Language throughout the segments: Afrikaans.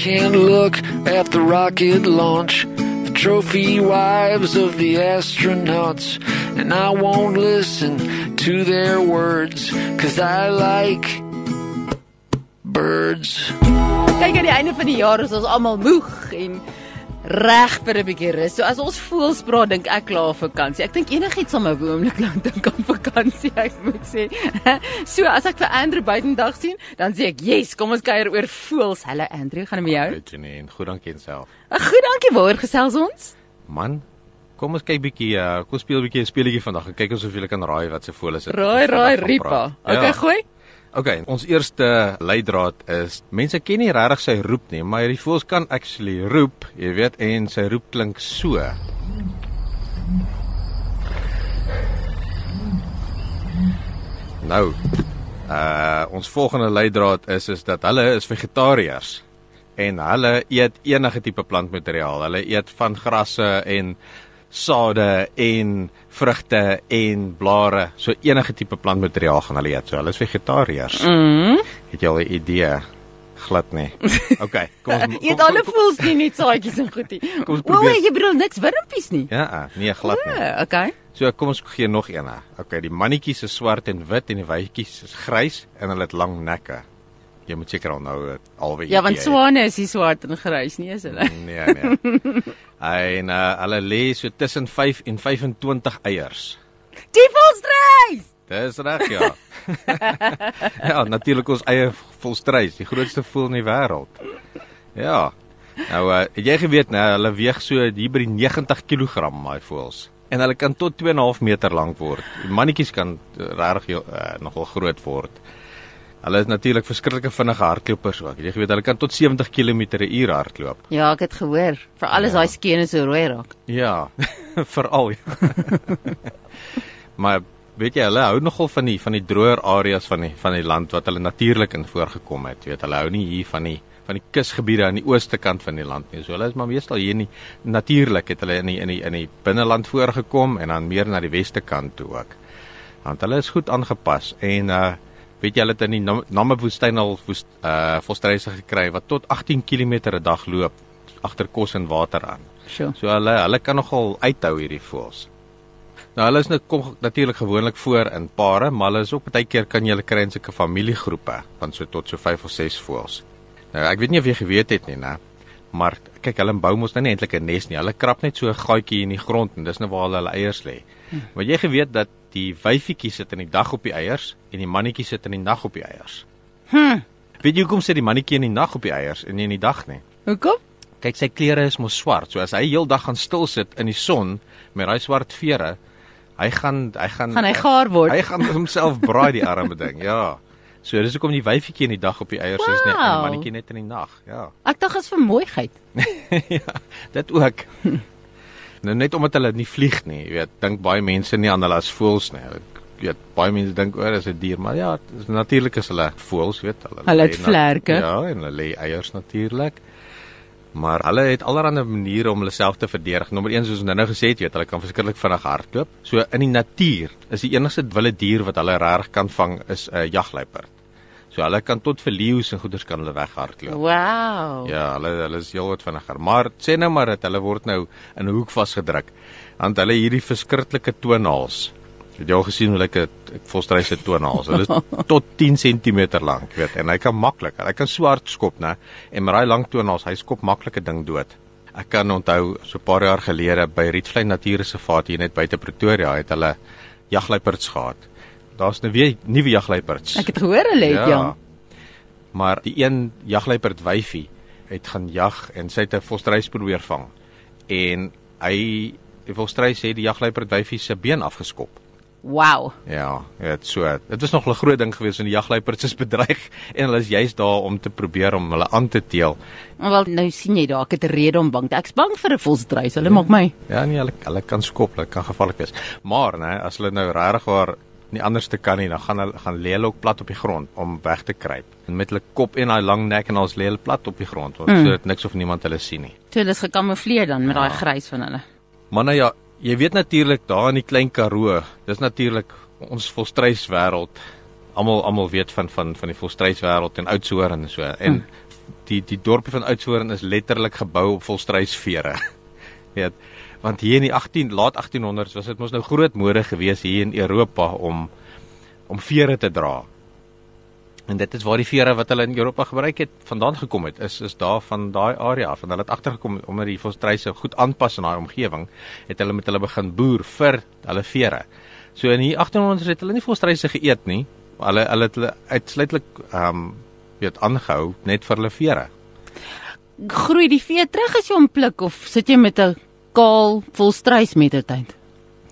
can't look at the rocket launch, the trophy wives of the astronauts, and I won't listen to their words, cause I like birds. Kyk aan die einde van die jaar is ons almal moeg en reg vir 'n bietjie rus. So as ons voels praat, dink ek klaar vakansie. Ek dink enigiets sal my oomblik lank dink aan vakansie, ek moet sê. So as ek vir Andrew buitendag sien, dan sê ek, "Yes, kom ons kuier oor voels." Hallo Andrew, gaan dit met jou? Jy nie, en goed dankie self. Ag, Goed, dankie. Waar gesels ons? Man, kom ons kyk bietjie, uh, kom speel bietjie 'n speletjie vandag en kyk ons of jy kan raai wat se voel is dit. Raai, raai, Ripa. Okay, gooi. Okay, ons eerste leidraad is mense ken nie regtig sy roep nie, maar hierdie voels kan actually roep, jy weet, en sy roep klink so. Nou, uh ons volgende leidraad is is dat hulle is vegetariërs en hulle eet enige tipe plantmateriaal. Hulle eet van grasse en sade en vrugte en blare. So enige tipe plantmateriaal gaan hulle eet. So hulle is vegetariërs. Mhm. Het jy al 'n idee? Glad nie. Okay, kom ons Eet alle voels nie net saadjies en goedie. Kom ons O, probeer. jy bedoel niks wurmpies nie. Ja, nee, glad nie. Ja, okay. So kom ons gee nog een. Okay, die mannetjies is swart en wit en die wyfietjies is grys en hulle het lang nekke. Jy moet seker al nou alweer Ja, want swane is nie swart en grys nie, is hulle? Nee, nee. en uh, hulle lê so tussen 5 en 25 eiers. Die volstrys. Dis reg ja. ja, natuurlik ons eie volstrys, die grootste voël in die wêreld. Ja. Nou uh, jy geweet nou, hulle weeg so hier by die 90 kg daai voëls. En hulle kan tot 2.5 meter lank word. Die mannetjies kan uh, regtig uh, nogal groot word. Hulle is natuurlik verskriklike vinnige hardlopers ook. Jy geweet hulle kan tot 70 km/h hardloop. Ja, ek het gehoor. Vir alles daai skene so rooi raak. Ja, veral. Ja. maar weet jy, hulle hou nogal van die van die droër areas van die van die land wat hulle natuurlik in voorgekom het. Jy weet, hulle hou nie hier van die van die kusgebiede aan die ooste kant van die land nie. So hulle is maar meestal hier in die natuurlik het hulle in die in die in die binneland voorgekom en dan meer na die weste kant toe ook. Want hulle is goed aangepas en uh weet jy hulle het in die Nam- Namib-woestyn al woest, uh volstryse gekry wat tot 18 km 'n dag loop agter kos en water aan. Sjoe. So hulle hulle kan nogal uithou hierdie voëls. Nou hulle is net kom natuurlik gewoonlik voor in pare, maar hulle is ook baie keer kan jy hulle kry in sulke familiegroepe van so tot so 5 of 6 voëls. Nou ek weet nie of jy geweet het nie, né? Maar kyk, hulle bou mos nou nie eintlik 'n nes nie. Hulle krap net so 'n gaatjie in die grond en dis nou waar hulle hulle eiers lê. Maar jy geweet dat die wyfietjie sit in die dag op die eiers en die mannetjie sit in die nag op die eiers. Hm. Weet jy hoekom sit die mannetjie in die nag op die eiers en nie in die dag nie? Hoekom? Kyk, sy klere is mos swart. So as hy heeldag gaan stil sit in die son met daai swart vere, hy gaan hy gaan Gaan hy gaar word? Hy gaan homself braai die arme ding. Ja. So dis hoekom die wyfietjie in die dag op die eiers is net en Wow. die mannetjie net in die nag. Ja. Ek dink dit is vir mooiheid. ja, dit ook. nou net omdat hulle nie vlieg nie, jy weet, dink baie mense nie aan hulle as voëls nie. Jy weet, baie mense dink oor as 'n dier, maar ja, natuurlik is hulle voëls, weet hulle. Hulle het vlerke. Ja, en hulle lê eiers natuurlik. Maar hulle het allerlei maniere om hulle self te verdedig. Nommer 1 soos ons nou gesê het, weet, hulle kan verskriklik vinnig hardloop. So in die natuur is die enigste wilde dier wat hulle regtig kan vang is 'n jagluiperd. So hulle kan tot vir leeu's en goeders kan hulle weghardloop. Wow. Ja, hulle hulle is heelwat vinniger. Maar sê nou maar dat hulle word nou in 'n hoek vasgedruk. Want hulle hierdie verskriklike toonhaals. Het jy al gesien hoe lyk 'n volstryse toonhaals? Hulle is tot 10 cm lank, weet, en hy kan maklik, hy kan so hard skop, né? En met daai lang toonhaals, hy skop maklik 'n ding dood. Ek kan onthou so 'n paar jaar gelede by Rietvlei Natuurreservaat hier net buite Pretoria het hulle jagluiperds gehad. Daar's nou weer nuwe jagluiperds. Ek het gehoor hulle het ja. Maar die een jagluiperd wyfie het gaan jag en sy het 'n volstrys probeer vang. En hy die volstrys het die jagluiperd wyfie se been afgeskop. Wow. Ja, dit so. Dit was nog 'n groot ding geweest en die jagluiperds is bedreig en hulle is juist daar om te probeer om hulle aan te teel. Wel nou sien jy daar, ek het 'n rede om bang te. Ek's bang vir 'n volstrys. Hulle maak my. Ja, nee, hulle hulle kan skop, hulle kan gevaarlik wees. Maar nê, as hulle nou regtig waar nie anders te kan nie, dan gaan hulle gaan lê hulle ook plat op die grond om weg te kruip. En met hulle kop en daai lang nek en ons lê hulle plat op die grond want mm. so dit niks of niemand hulle sien nie. So hulle is gekamoufleer dan met daai Ja. grys van hulle. Maar nou ja, jy weet natuurlik daar in die klein Karoo, dis natuurlik ons volstryswêreld. Almal almal weet van van van die volstryswêreld en Oudtshoorn en so. En die die dorpie van Oudtshoorn is letterlik gebou op volstruisvere. weet, want hier in die 18 laat 1800s was dit mos nou groot mode gewees hier in Europa om om vere te dra. En dit is waar die vere wat hulle in Europa gebruik het vandaan gekom het. Is is daar van daai area af en hulle het agtergekom omdat die volstruise goed aanpas in daai omgewing, het hulle met hulle begin boer vir hulle vere. So in die 1800s het hulle nie volstruise geëet nie. Hulle hulle het hulle uitsluitlik ehm um, weet aangehou net vir hulle vere. Groei die vee terug as jy hom pluk of sit jy met 'n kaal volstruis met die tyd?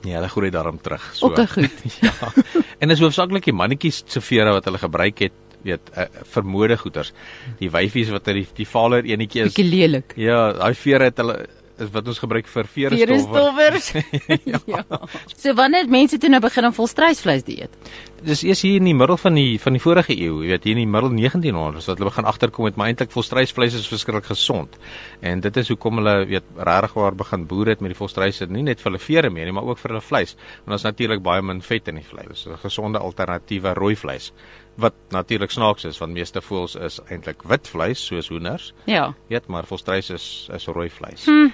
Nee, hulle groei daarom terug. So. Okay, goed. ja. En dis hoofsaaklik die mannetjies se vere wat hulle gebruik het, weet, uh, vir modegoeders. Die wyfies wat uit die die valer enetjie is. Bietjie lelik. Ja, daai vere het hulle is wat ons gebruik vir vere Verestoffers. ja. ja. So wanneer mense toe nou begin om volstruisvleis te eet? Dis eers hier in die middel van die van die vorige eeu, jy weet, hier in die middel 1900s wat hulle begin agterkom met maar eintlik volstruisvleis is verskriklik gesond. En dit is hoekom hulle weet regtig waar begin boer het met die volstruise, nie net vir hulle vere meer nie, maar ook vir hulle vleis. Want daar's natuurlik baie min vet in die vleis. Dis 'n gesonde alternatiewe rooi vleis wat natuurlik snaaks is want meeste voëls is eintlik wit vleis soos hoenders. Ja. Weet maar volstruis is is rooi vleis. Hm.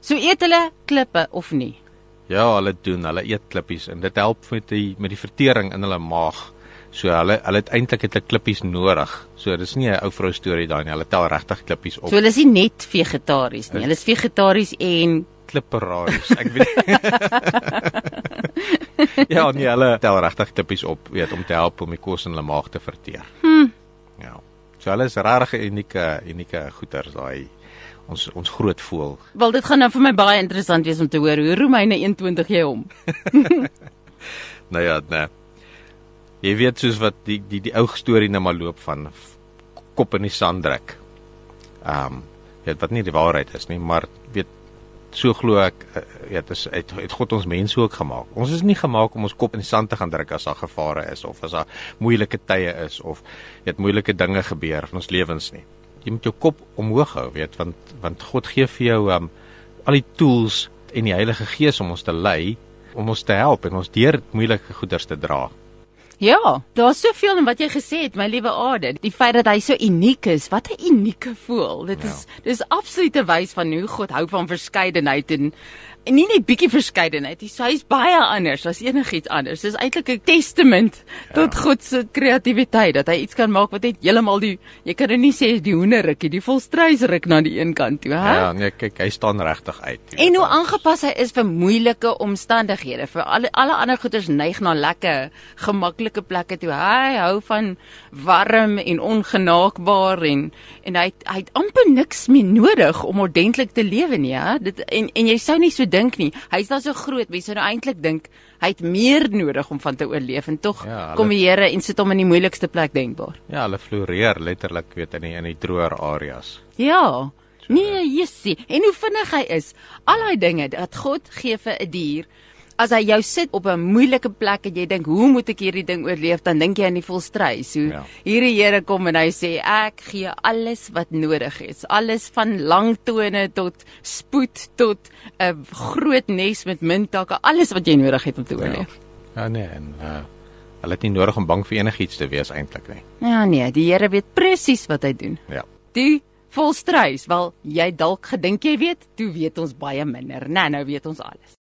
So eet hulle klippe of nie? Ja, hulle doen, hulle eet klippies en dit help met die met die vertering in hulle maag. So hulle hulle het eintlik het hulle klippies nodig. So dis nie 'n ou vrou storie daai nie. Hulle tel regtig klippies op. So hulle is nie net vegetaries nie. Hulle is vegetaries en klipperaries. Ek weet. ja, nee, hulle tel regtig klippies op, weet om te help om die kos in hulle maag te verteer. Hm. Ja. So hulle is regtig unieke unieke goeters daai ons ons groot voel. Wel dit gaan nou vir my baie interessant wees om te hoor hoe Romeine 21 jy hom. nou ja, nee. Jy weet soos wat die die die ou storie nou maar loop van kop in die sand druk. Ehm um, weet wat nie die waarheid is nie, maar weet so glo ek weet is het, het God ons mense ook gemaak. Ons is nie gemaak om ons kop in die sand te gaan druk as daar gevare is of as daar moeilike tye is of weet moeilike dinge gebeur in ons lewens nie jy moet jou kop omhoog hou, weet, want want God gee vir jou um al die tools en die Heilige Gees om ons te lei, om ons te help en ons deur moeilike goeders te dra. Ja, daar's soveel in wat jy gesê het, my liewe Ade. Die feit dat hy so uniek is, wat 'n unieke voel. Dit ja. is dis absolute wys van hoe God hou van verskeidenheid en en nie net bietjie verskeidenheid. Hy is baie anders as enigiets anders. Dis eintlik 'n testament ja. tot God se kreatiwiteit dat hy iets kan maak wat net heeltemal die jy kan dit nie sê die hoenderrikkie, die volstruis ruk na die een kant toe, hè? Ja, nee, kyk, hy staan regtig uit. En hoe aangepas hy is vir moeilike omstandighede. Vir alle alle ander goeders neig na lekker, gemaklike plekke toe. Hy hou van warm en ongenaakbaar en en hy hy het amper niks meer nodig om ordentlik te lewe nie, hè? Dit en en jy sou nie so dink nie. Hy's nou so groot, mense nou eintlik dink hy het meer nodig om van te oorleef en tog ja, hulle, kom die Here en sit hom in die moeilikste plek denkbaar. Ja, hulle floreer letterlik weet in die, in die droër areas. Ja. Nee, Jessie, en hoe vinnig hy is. Al daai dinge dat God gee vir 'n dier as hy jou sit op 'n moeilike plek en jy dink hoe moet ek hierdie ding oorleef? Dan dink jy aan die volstrys hoe ja. hierdie Here kom en hy sê ek gee alles wat nodig is. Alles van lang tone tot spoed tot 'n groot nes met mintakke alles wat jy nodig het om te oorleef. Ja, ja nee en uh, hulle het nie nodig om bang vir enigiets te wees eintlik nie. Ja nee die Here weet presies wat hy doen. Ja. Die volstrys wel jy dalk gedink jy weet toe weet ons baie minder. Nou nou weet ons alles